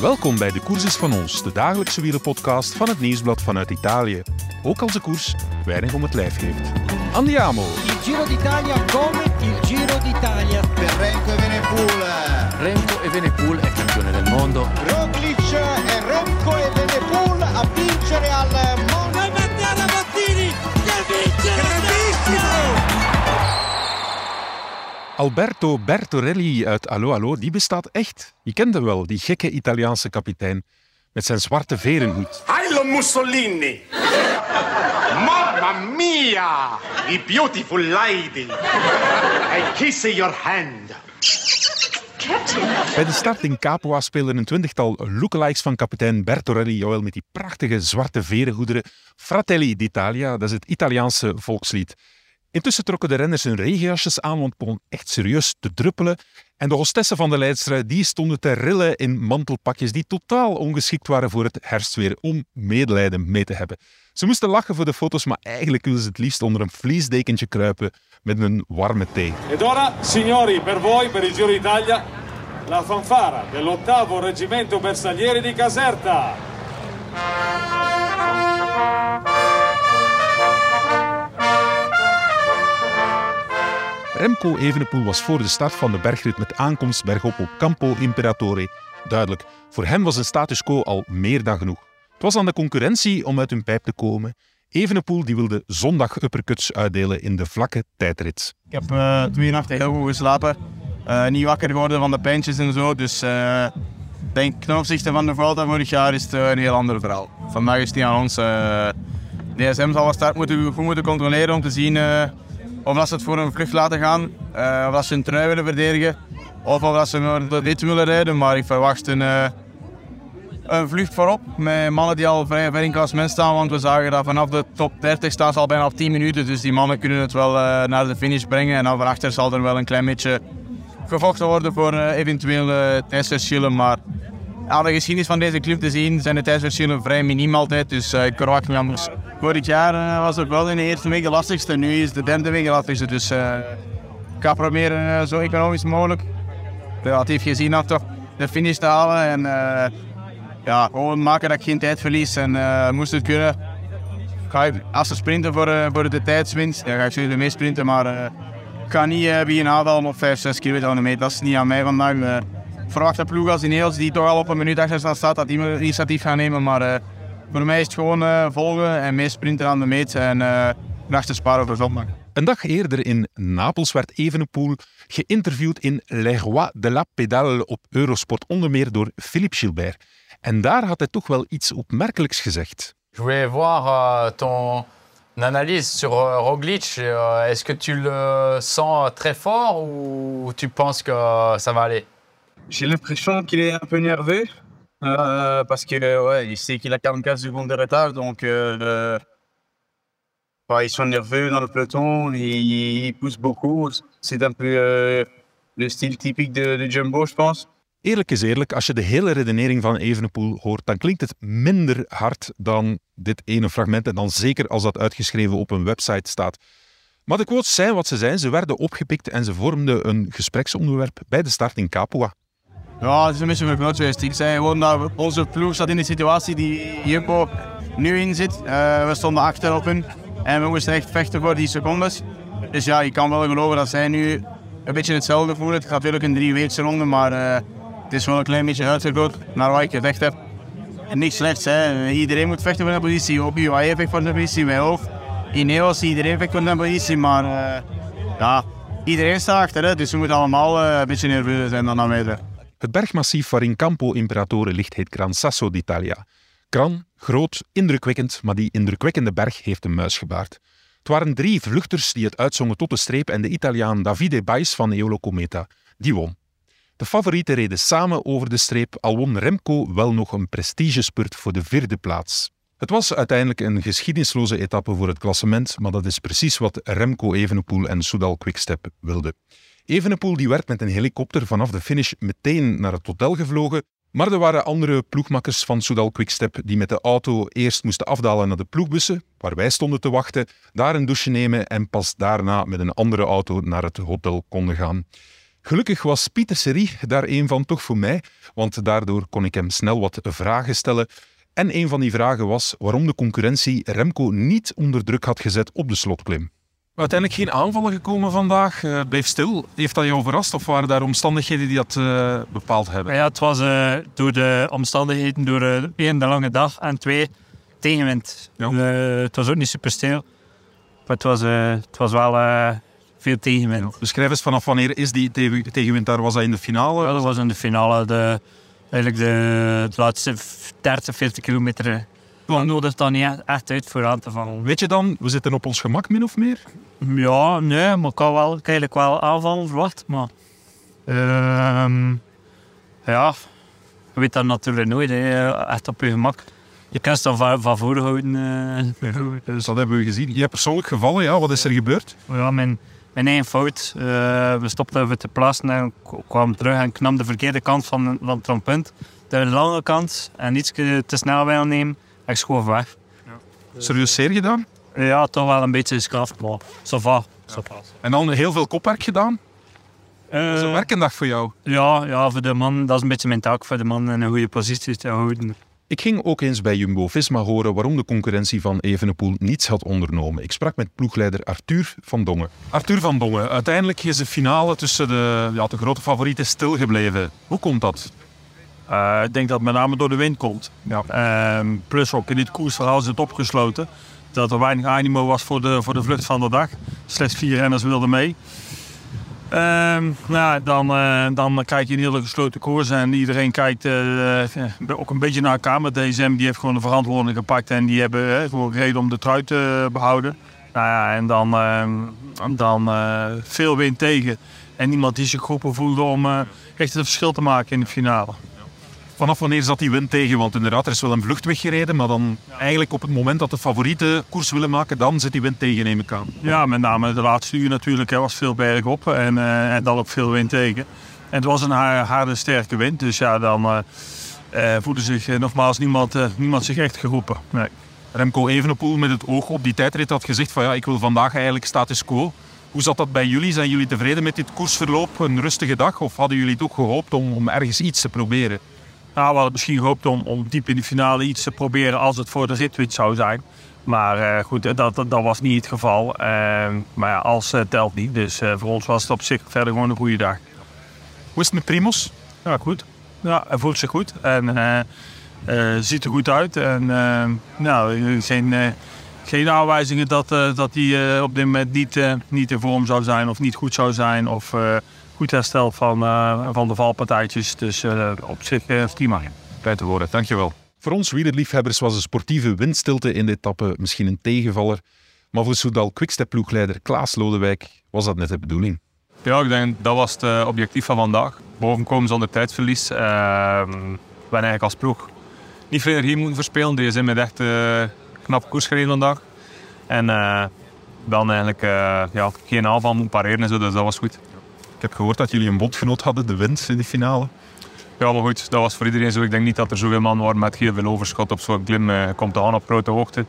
Welkom bij De Koers is van ons, de dagelijkse wielerpodcast van het Nieuwsblad vanuit Italië. Ook als de koers weinig om het lijf heeft. Andiamo! Il Giro d'Italia come il Giro d'Italia. per Renko Evenepoel. Remco Evenepoel è campione del mondo. Roglic e Renko Evenepoel a vincere al Monte. E Mattiana Mattini che vince Alberto Bertorelli uit Allo Allo, die bestaat echt. Je kent hem wel, die gekke Italiaanse kapitein. Met zijn zwarte verenhoed. Heilo Mussolini! Mamma mia! The beautiful lady! I kiss your hand. Bij de start in Capua spelen een twintigtal lookalikes van kapitein Bertorelli, jawel, met die prachtige zwarte verengoederen. Fratelli d'Italia, dat is het Italiaanse volkslied. Intussen trokken de renners hun regenjasjes aan, want het begon echt serieus te druppelen. En de hostessen van de leidster die stonden te rillen in mantelpakjes die totaal ongeschikt waren voor het herfstweer, om medelijden mee te hebben. Ze moesten lachen voor de foto's, maar eigenlijk wilden ze het liefst onder een vliesdekentje kruipen met een warme thee. Ed ora, signori, per voi, per il Giro d'Italia, la fanfara dell'ottavo reggimento bersaglieri di Caserta. Remco Evenepoel was voor de start van de bergrit met aankomst bergop op Campo Imperatore. Duidelijk, voor hem was een status quo al meer dan genoeg. Het was aan de concurrentie om uit hun pijp te komen. Evenepoel die wilde zondag uppercuts uitdelen in de vlakke tijdrit. Ik heb eh, twee nachten heel goed geslapen. Eh, niet wakker geworden van de pijntjes en zo. Dus ik denk ten opzichte van de Vuelta vorig jaar is het een heel ander verhaal. Vandaag is die aan ons. DSM zal wat start moeten, goed moeten controleren om te zien of dat ze het voor een vlucht laten gaan. eh, of dat ze een trui willen verdedigen. Of dat ze maar de willen rijden. Maar ik verwacht een, eh, een vlucht voorop met mannen die al vrij ver in klassement staan. Want we zagen dat vanaf de top 30 staan ze al bijna op 10 minuten. Dus die mannen kunnen het wel eh, naar de finish brengen. En dan van achter zal er wel een klein beetje gevochten worden voor eventuele tijdsverschillen. Maar aan de geschiedenis van deze club te zien zijn de tijdsverschillen vrij miniem altijd. Dus ik verwacht niet anders. Vorig jaar eh, was het wel in de eerste week de lastigste. Nu is de derde week de lastigste. Dus eh, ik ga proberen eh, zo economisch mogelijk, relatief gezien, nog toch de finish te halen. En ja, gewoon maken dat ik geen tijd verlies. En moest het kunnen, ga ik, als ze sprinten voor, voor de tijdswinst, dan ga ik sowieso mee sprinten. Maar ik ga niet uh, beginnen aanvallen op 5, 6 kilometer de meet. Dat is niet aan mij vandaag. Ik verwacht dat ploeg als Ineos, die toch al op een minuut achter staat, dat die initiatief gaan nemen. Maar voor mij is het gewoon eh, volgen en mee sprinten aan de meet. En uh, nachten sparen voor zondag. Een dag eerder in Napels werd Evenepoel geïnterviewd in Les Rois de la Pédale op Eurosport, onder meer door Philippe Gilbert. En daar had hij toch wel iets opmerkelijks gezegd. Je voulais voir euh, ton analyse sur euh, Roglic. Euh, Est-ce que tu le sens très fort ou tu penses que ça va aller J'ai l'impression qu'il est un peu nerveux. Euh, parce que ouais, il sait qu'il a 44 secondes de retard. Donc, euh, ouais, ils sont nerveux dans le peloton. Ils, ils poussent beaucoup. C'est un peu euh, le style typique de, de Jumbo, je pense. Eerlijk is eerlijk, als je de hele redenering van Evenepoel hoort, dan klinkt het minder hard dan dit ene fragment. En dan zeker als dat uitgeschreven op een website staat. Maar de quotes zijn wat ze zijn. Ze werden opgepikt en ze vormden een gespreksonderwerp bij de start in Capua. Ja, het is een beetje verknoot zei onze ploeg staat in de situatie die Jumbo nu in zit. Eh, we stonden achter op hun en we moesten echt vechten voor die secondes. Dus ja, je kan wel geloven dat zij nu een beetje hetzelfde voelen. Het gaat natuurlijk een drieweekse ronde, maar eh, het is wel een klein beetje uitgegroot naar wat ik gevecht heb. En slechts, hè. iedereen moet vechten voor een positie. Ook UAE vecht voor een positie, wij ook. Ineos, iedereen vecht voor een positie, maar eh, ja, iedereen staat achter. Hè. Dus we moeten allemaal een beetje nerveus zijn dan aanwezig. Het bergmassief waarin Campo Imperatore ligt heet Gran Sasso d'Italia. Gran, groot, indrukwekkend, maar die indrukwekkende berg heeft een muis gebaard. Het waren drie vluchters die het uitzongen tot de streep en de Italiaan Davide Bais van Eolo Cometa, die won. De favorieten reden samen over de streep, al won Remco wel nog een prestigespurt voor de vierde plaats. Het was uiteindelijk een geschiedenisloze etappe voor het klassement, maar dat is precies wat Remco Evenepoel en Soudal Quickstep wilden. Evenepoel die werd met een helikopter vanaf de finish meteen naar het hotel gevlogen, maar er waren andere ploegmakkers van Soudal Quickstep die met de auto eerst moesten afdalen naar de ploegbussen, waar wij stonden te wachten, daar een douche nemen en pas daarna met een andere auto naar het hotel konden gaan. Gelukkig was Pieter Serie daar een van toch voor mij, want daardoor kon ik hem snel wat vragen stellen. En een van die vragen was waarom de concurrentie Remco niet onder druk had gezet op de slotklim. Uiteindelijk geen aanvallen gekomen vandaag. Uh, bleef stil. Heeft dat jou verrast of waren daar omstandigheden die dat uh, bepaald hebben? Ja, het was uh, door de omstandigheden, door één, de lange dag en twee, tegenwind. Ja. het was ook niet super stil. Maar het was, het was wel veel tegenwind. Ja. Beschrijf eens vanaf wanneer is die tegenwind daar? Was dat in de finale? Ja, dat was in de finale. De, eigenlijk de, de laatste 30, 40 kilometer want nodig dan niet echt uit voor aan te vallen. Weet je dan, we zitten op ons gemak min of meer? Ja, nee, maar ik kan wel, eigenlijk wel aanvallen verwacht. Maar uh, ja, je weet dat natuurlijk nooit, hè, echt op je gemak. Je kan dan van, van voorhouden. Uh, dus dat hebben we gezien. Je hebt persoonlijk gevallen, ja. Wat is er gebeurd? Ja, mijn, mijn eigen fout. Uh, we stopten even te plassen en kwamen terug en knam de verkeerde kant van, van het trompunt. De lange kant en iets te snel wil nemen. Ik schoof weg. Ja. Serieus zeer gedaan? Ja, toch wel een beetje geschaafd, maar ça va. En dan heel veel kopwerk gedaan? Uh, dat is een werkendag voor jou? Ja, ja, voor de man, dat is een beetje mijn taak voor de man in een goede positie te houden. Ik ging ook eens bij Jumbo-Visma horen waarom de concurrentie van Evenepoel niets had ondernomen. Ik sprak met ploegleider Arthur van Dongen. Arthur van Dongen, uiteindelijk is de finale tussen de, ja, de grote favorieten stilgebleven. Hoe komt dat? Uh, ik denk dat het met name door de wind komt. Ja. Uh, plus ook in dit koersverhaal is het opgesloten. Dat er weinig animo was voor de, voor de vlucht van de dag. Slechts vier renners wilden mee. Uh, nou, dan, uh, dan kijk je in hele gesloten koers en iedereen kijkt uh, ook een beetje naar elkaar. Maar DSM die heeft gewoon de verantwoording gepakt en die hebben gewoon reden om de trui te behouden. Nou ja, en dan, ehm, dan veel wind tegen. En niemand die zich geroepen voelde om echt het verschil te maken in de finale. Vanaf wanneer zat die wind tegen? Want inderdaad, er is wel een vlucht weggereden, maar dan eigenlijk op het moment dat de favorieten koers willen maken, dan zit die wind tegen, neem ik aan. Ja, met name de laatste uur natuurlijk. Er was veel berg op en, uh, en dan ook veel wind tegen. En het was een harde, sterke wind, dus ja, dan uh, uh, voelde zich nogmaals niemand, niemand zich echt geroepen. Nee. Remco Evenepoel met het oog op die tijdrit had gezegd van ja, ik wil vandaag eigenlijk status quo. Hoe zat dat bij jullie? Zijn jullie tevreden met dit koersverloop? Een rustige dag? Of hadden jullie het ook gehoopt om, om ergens iets te proberen? Nou, we hadden misschien gehoopt om, om diep in de finale iets te proberen als het voor de ritwit zou zijn. Maar uh, goed, dat, dat, dat, was niet het geval. Uh, maar ja, als uh, telt niet. Dus voor ons was het op zich verder gewoon een goede dag. Hoe is het met Primos? Ja, goed. Ja, hij voelt zich goed en ziet er goed uit. En nou, geen, geen aanwijzingen dat, dat hij op dit moment niet, niet in vorm zou zijn of niet goed zou zijn. Of goed herstel van, uh, van de valpartijtjes. Dus uh, op zich uh, prima. Fijn te horen, dankjewel. Voor ons wielerliefhebbers was de sportieve windstilte in de etappe misschien een tegenvaller. Maar voor Soudal Quickstep-ploegleider Klaas Lodewijk was dat net de bedoeling. Ja, ik denk dat was het objectief van vandaag. Bovenkomen zonder tijdverlies. Uh, we hebben eigenlijk als ploeg niet veel energie moeten verspelen. Die zijn met echt uh, knap koers gereden vandaag. En dan eigenlijk ja, geen aanval moeten pareren en zo, dus dat was goed. Ik heb gehoord dat jullie een bondgenoot hadden, de wind in de finale. Ja, maar goed, dat was voor iedereen zo. Ik denk niet dat er zoveel man waren met heel veel overschot op zo'n klim. Uh, komt te gaan op grote hoogte.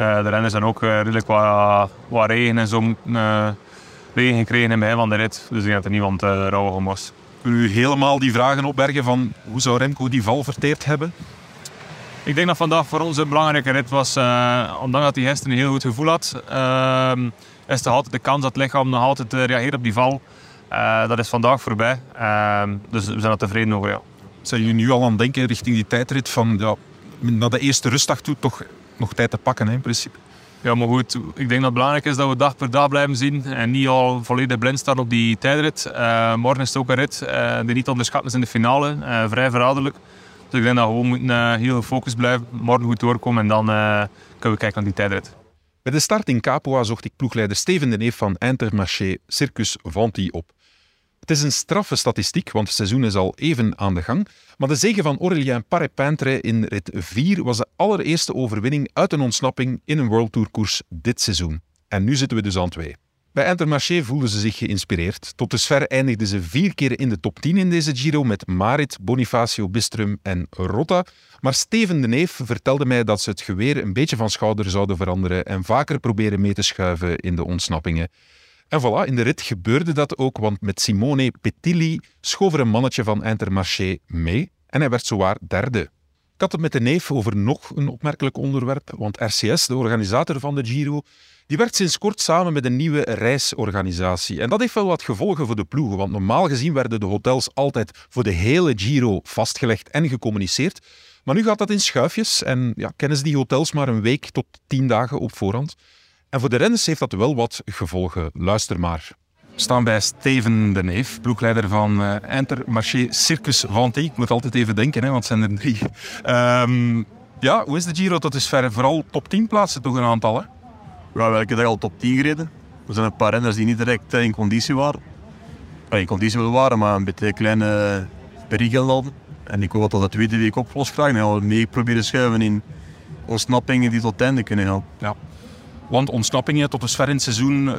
Uh, de renners zijn ook uh, redelijk wat, wat, regen en zo regen gekregen in het van de rit. Dus ik denk dat er niemand uh, rouwig om was. Kunnen u helemaal die vragen opbergen van hoe zou Remco die val verteerd hebben? Ik denk dat vandaag voor ons een belangrijke rit was. ondanks dat hij gisteren een heel goed gevoel had, is er altijd de kans dat het lichaam nog altijd reageert op die val. Uh, dat is vandaag voorbij. Uh, dus we zijn er tevreden over. Ja. Zijn jullie nu al aan het denken richting die tijdrit van ja, naar de eerste rustdag toe toch nog tijd te pakken hè, in principe? Ja, maar goed, ik denk dat het belangrijk is dat we dag per dag blijven zien en niet al volledig blind staan op die tijdrit. Uh, morgen is het ook een rit uh, die niet onderschat is in de finale, uh, vrij verraderlijk. Dus ik denk dat we gewoon moeten heel gefocust blijven, morgen goed doorkomen en dan kunnen we kijken naar die tijdrit. Bij de start in Capua zocht ik ploegleider Steven de Neef van Intermarché Circus Vanti op. Het is een straffe statistiek, want het seizoen is al even aan de gang. Maar de zege van Aurélien Paré-Peintre in rit 4 was de allereerste overwinning uit een ontsnapping in een World Tour koers dit seizoen. En nu zitten we dus aan twee. Bij Intermarché voelden ze zich geïnspireerd. Tot dusver eindigden ze vier keer in de top 10 in deze Giro met Marit, Bonifacio, Bistrum en Rotta. Maar Steven de Neef vertelde mij dat ze het geweer een beetje van schouder zouden veranderen en vaker proberen mee te schuiven in de ontsnappingen. En voilà, in de rit gebeurde dat ook, want met Simone Petilli schoof er een mannetje van Intermarché mee en hij werd zowaar derde. Ik had het met de neef over nog een opmerkelijk onderwerp, want RCS, de organisator van de Giro, die werkt sinds kort samen met een nieuwe reisorganisatie. En dat heeft wel wat gevolgen voor de ploegen, want normaal gezien werden de hotels altijd voor de hele Giro vastgelegd en gecommuniceerd. Maar nu gaat dat in schuifjes en ja, kennen ze die hotels maar een week tot tien dagen op voorhand. En voor de renners heeft dat wel wat gevolgen. Luister maar. We staan bij Steven de Neef, ploegleider van uh, Intermarché Circus Vanté. Ik moet altijd even denken, hè, want het zijn er drie. Ehm, ja, hoe is de Giro tot dusver? Vooral top 10 plaatsen toch een aantal, hè? Ja, we hebben elke dag al top 10 gereden. Er zijn een paar renners die niet direct in conditie waren. Ja, in conditie wel waren, maar een beetje kleine perikelen hadden. En ik hoop dat dat de tweede week opgelost krijgen. En we mee proberen schuiven in ontsnappingen die tot het einde kunnen gaan. Ja. Want ontsnappingen tot dusver in het seizoen uh,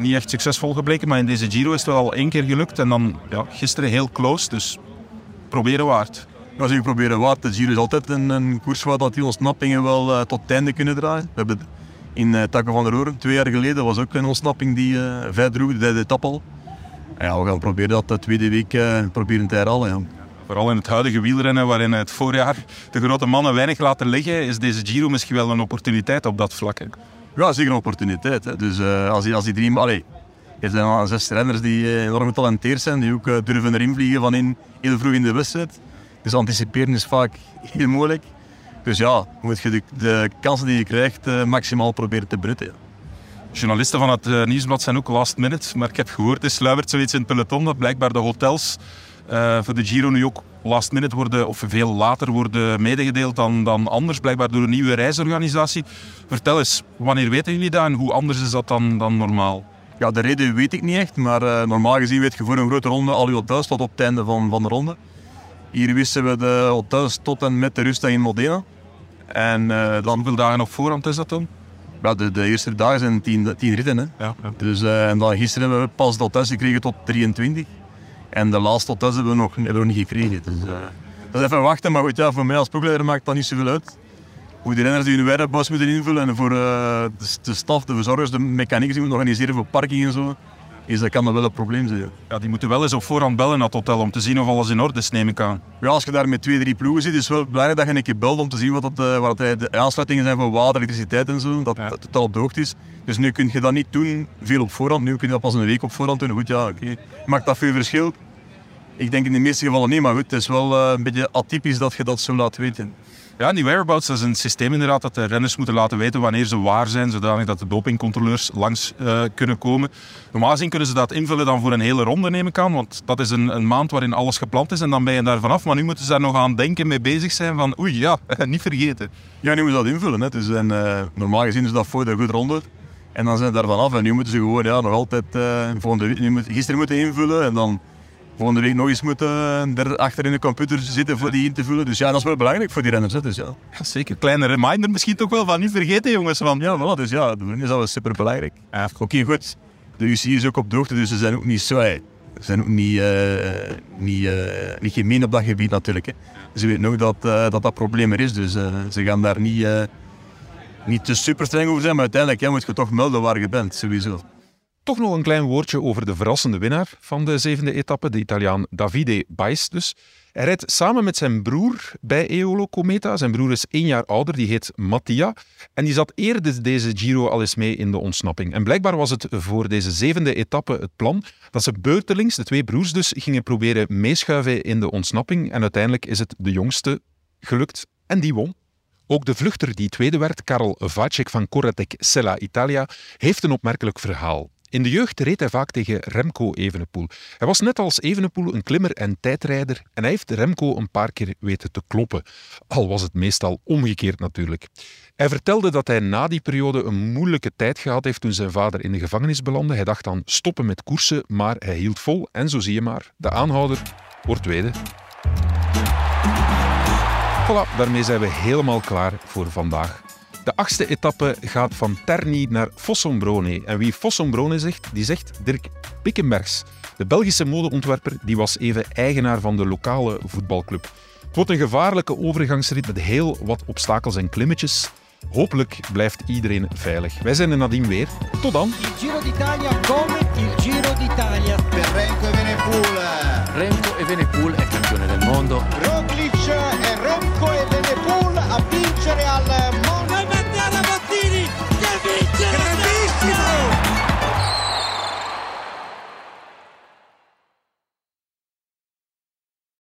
niet echt succesvol gebleken. Maar in deze Giro is het wel al één keer gelukt. En dan ja, gisteren heel close. Dus proberen waard. Ja, zeker proberen waard. De Giro is altijd een, een koers waar dat die ontsnappingen wel uh, tot het einde kunnen draaien. We hebben in uh, Takken van der Oren, twee jaar geleden, was ook een ontsnapping die uh, vijf droeg, de derde etappe al. En ja, we gaan proberen dat de tweede week proberen te herhalen. Ja. Vooral in het huidige wielrennen, waarin het voorjaar de grote mannen weinig laten liggen, is deze Giro misschien wel een opportuniteit op dat vlak. Hè? Ja, zeker een opportuniteit. Dus uh, als, die, als die drie... Allee, er zijn al zes renners die uh, enorm getalenteerd zijn, die ook uh, durven erin vliegen van in, heel vroeg in de wedstrijd. Dus anticiperen is vaak heel moeilijk. Dus ja, moet je de, de kansen die je krijgt maximaal proberen te benutten. Journalisten van het Nieuwsblad zijn ook last minute, maar ik heb gehoord, er sluimert zoiets in het peloton dat blijkbaar de hotels voor de Giro nu ook last minute worden, of veel later worden medegedeeld dan, dan anders, blijkbaar door een nieuwe reisorganisatie. Vertel eens, wanneer weten jullie dat en hoe anders is dat dan, dan normaal? Ja, de reden weet ik niet echt, maar uh, normaal gezien weet je voor een grote ronde al je hotels tot op het einde van, van de ronde. Hier wisten we de hotels tot en met de rustdag in Modena. En uh, dan... Hoeveel dagen op voorhand is dat dan? Ja, de, de eerste dagen zijn 10 ritten. Hè. Ja, ja. Dus, uh, en dan gisteren hebben we pas de hotels gekregen tot 23. En de laatste hotels hebben we nog, hebben we nog niet gekregen. Dus, uh, dat is even wachten, maar goed, ja, voor mij als ploegleider maakt dat niet zoveel uit. Hoe de renners die hun werkbus moeten invullen en voor de, de staf, de verzorgers, de mechaniekers die moeten organiseren voor parking en zo is dat kan dat wel een probleem zijn. Ja, die moeten wel eens op voorhand bellen naar het hotel om te zien of alles in orde is, neem ik aan. Ja, als je daar met twee, drie ploegen zit, is het wel belangrijk dat je een keer belt om te zien wat, dat, wat de aansluitingen zijn voor water, elektriciteit en zo, dat, ja. dat het al op de hoogte is. Dus nu kun je dat niet doen, veel op voorhand. Nu kun je dat pas een week op voorhand doen. Goed, ja, oké. Okay. Maakt dat veel verschil? Ik denk in de meeste gevallen niet, maar goed, het is wel uh, een beetje atypisch dat je dat zo laat weten. Ja, die whereabouts dat is een systeem inderdaad dat de renners moeten laten weten wanneer ze waar zijn, zodanig dat de dopingcontroleurs langs uh, kunnen komen. Normaal gezien kunnen ze dat invullen dan voor een hele ronde, neem ik aan, want dat is een, een, maand waarin alles gepland is en dan ben je daar vanaf. Maar nu moeten ze daar nog aan denken, mee bezig zijn van oei ja, niet vergeten. Ja, nu moeten ze dat invullen. Hè. Dus, en, uh, normaal gezien is dat voor de goede ronde. En dan zijn ze daar vanaf en nu moeten ze gewoon ja, nog altijd uh, volgende, nu gisteren moeten invullen en dan volgende week nog eens moeten er achter in de computer zitten voor die in te vullen. Dus ja, dat is wel belangrijk voor die renners. Hè. Dus, ja. ja. zeker. Kleine reminder misschien toch wel van niet vergeten, jongens. Van. Ja, voilà, dus ja, dat is wel super belangrijk. Ja. Oké, okay, goed. De UCI is ook op de hoogte, dus ze zijn ook niet zo. Ze zijn ook niet, uh, niet, uh, niet gemeen op dat gebied natuurlijk. Hè. Ze weten ook dat, uh, dat dat probleem er is, dus ze gaan daar niet, niet te super streng over zijn. Maar uiteindelijk ja, moet je toch melden waar je bent, sowieso. Toch nog een klein woordje over de verrassende winnaar van de zevende etappe, de Italiaan Davide Bais dus. Hij rijdt samen met zijn broer bij Eolo Cometa. Zijn broer is één jaar ouder, die heet Mattia. En die zat eerder deze Giro al eens mee in de ontsnapping. En blijkbaar was het voor deze zevende etappe het plan dat ze beurtelings, de twee broers dus, gingen proberen meeschuiven in de ontsnapping. En uiteindelijk is het de jongste gelukt en die won. Ook de vluchter die tweede werd, Karel Vacek van Corratec Sella Italia, heeft een opmerkelijk verhaal. In de jeugd reed hij vaak tegen Remco Evenepoel. Hij was net als Evenepoel een klimmer en tijdrijder en hij heeft Remco een paar keer weten te kloppen. Al was het meestal omgekeerd natuurlijk. Hij vertelde dat hij na die periode een moeilijke tijd gehad heeft toen zijn vader in de gevangenis belandde. Hij dacht aan stoppen met koersen, maar hij hield vol en zo zie je maar, de aanhouder wordt tweede. Voilà, daarmee zijn we helemaal klaar voor vandaag. De achtste etappe gaat van Terni naar Fossombrone. En wie Fossombrone zegt, die zegt Dirk Pikkenbergs. De Belgische modeontwerper die was even eigenaar van de lokale voetbalclub. Het wordt een gevaarlijke overgangsrit met heel wat obstakels en klimmetjes. Hopelijk blijft iedereen veilig. Wij zijn er nadien weer. Tot dan. Il Giro d'Italia come il Giro d'Italia. Remco Evenepoel è campione del mondo. Roglic è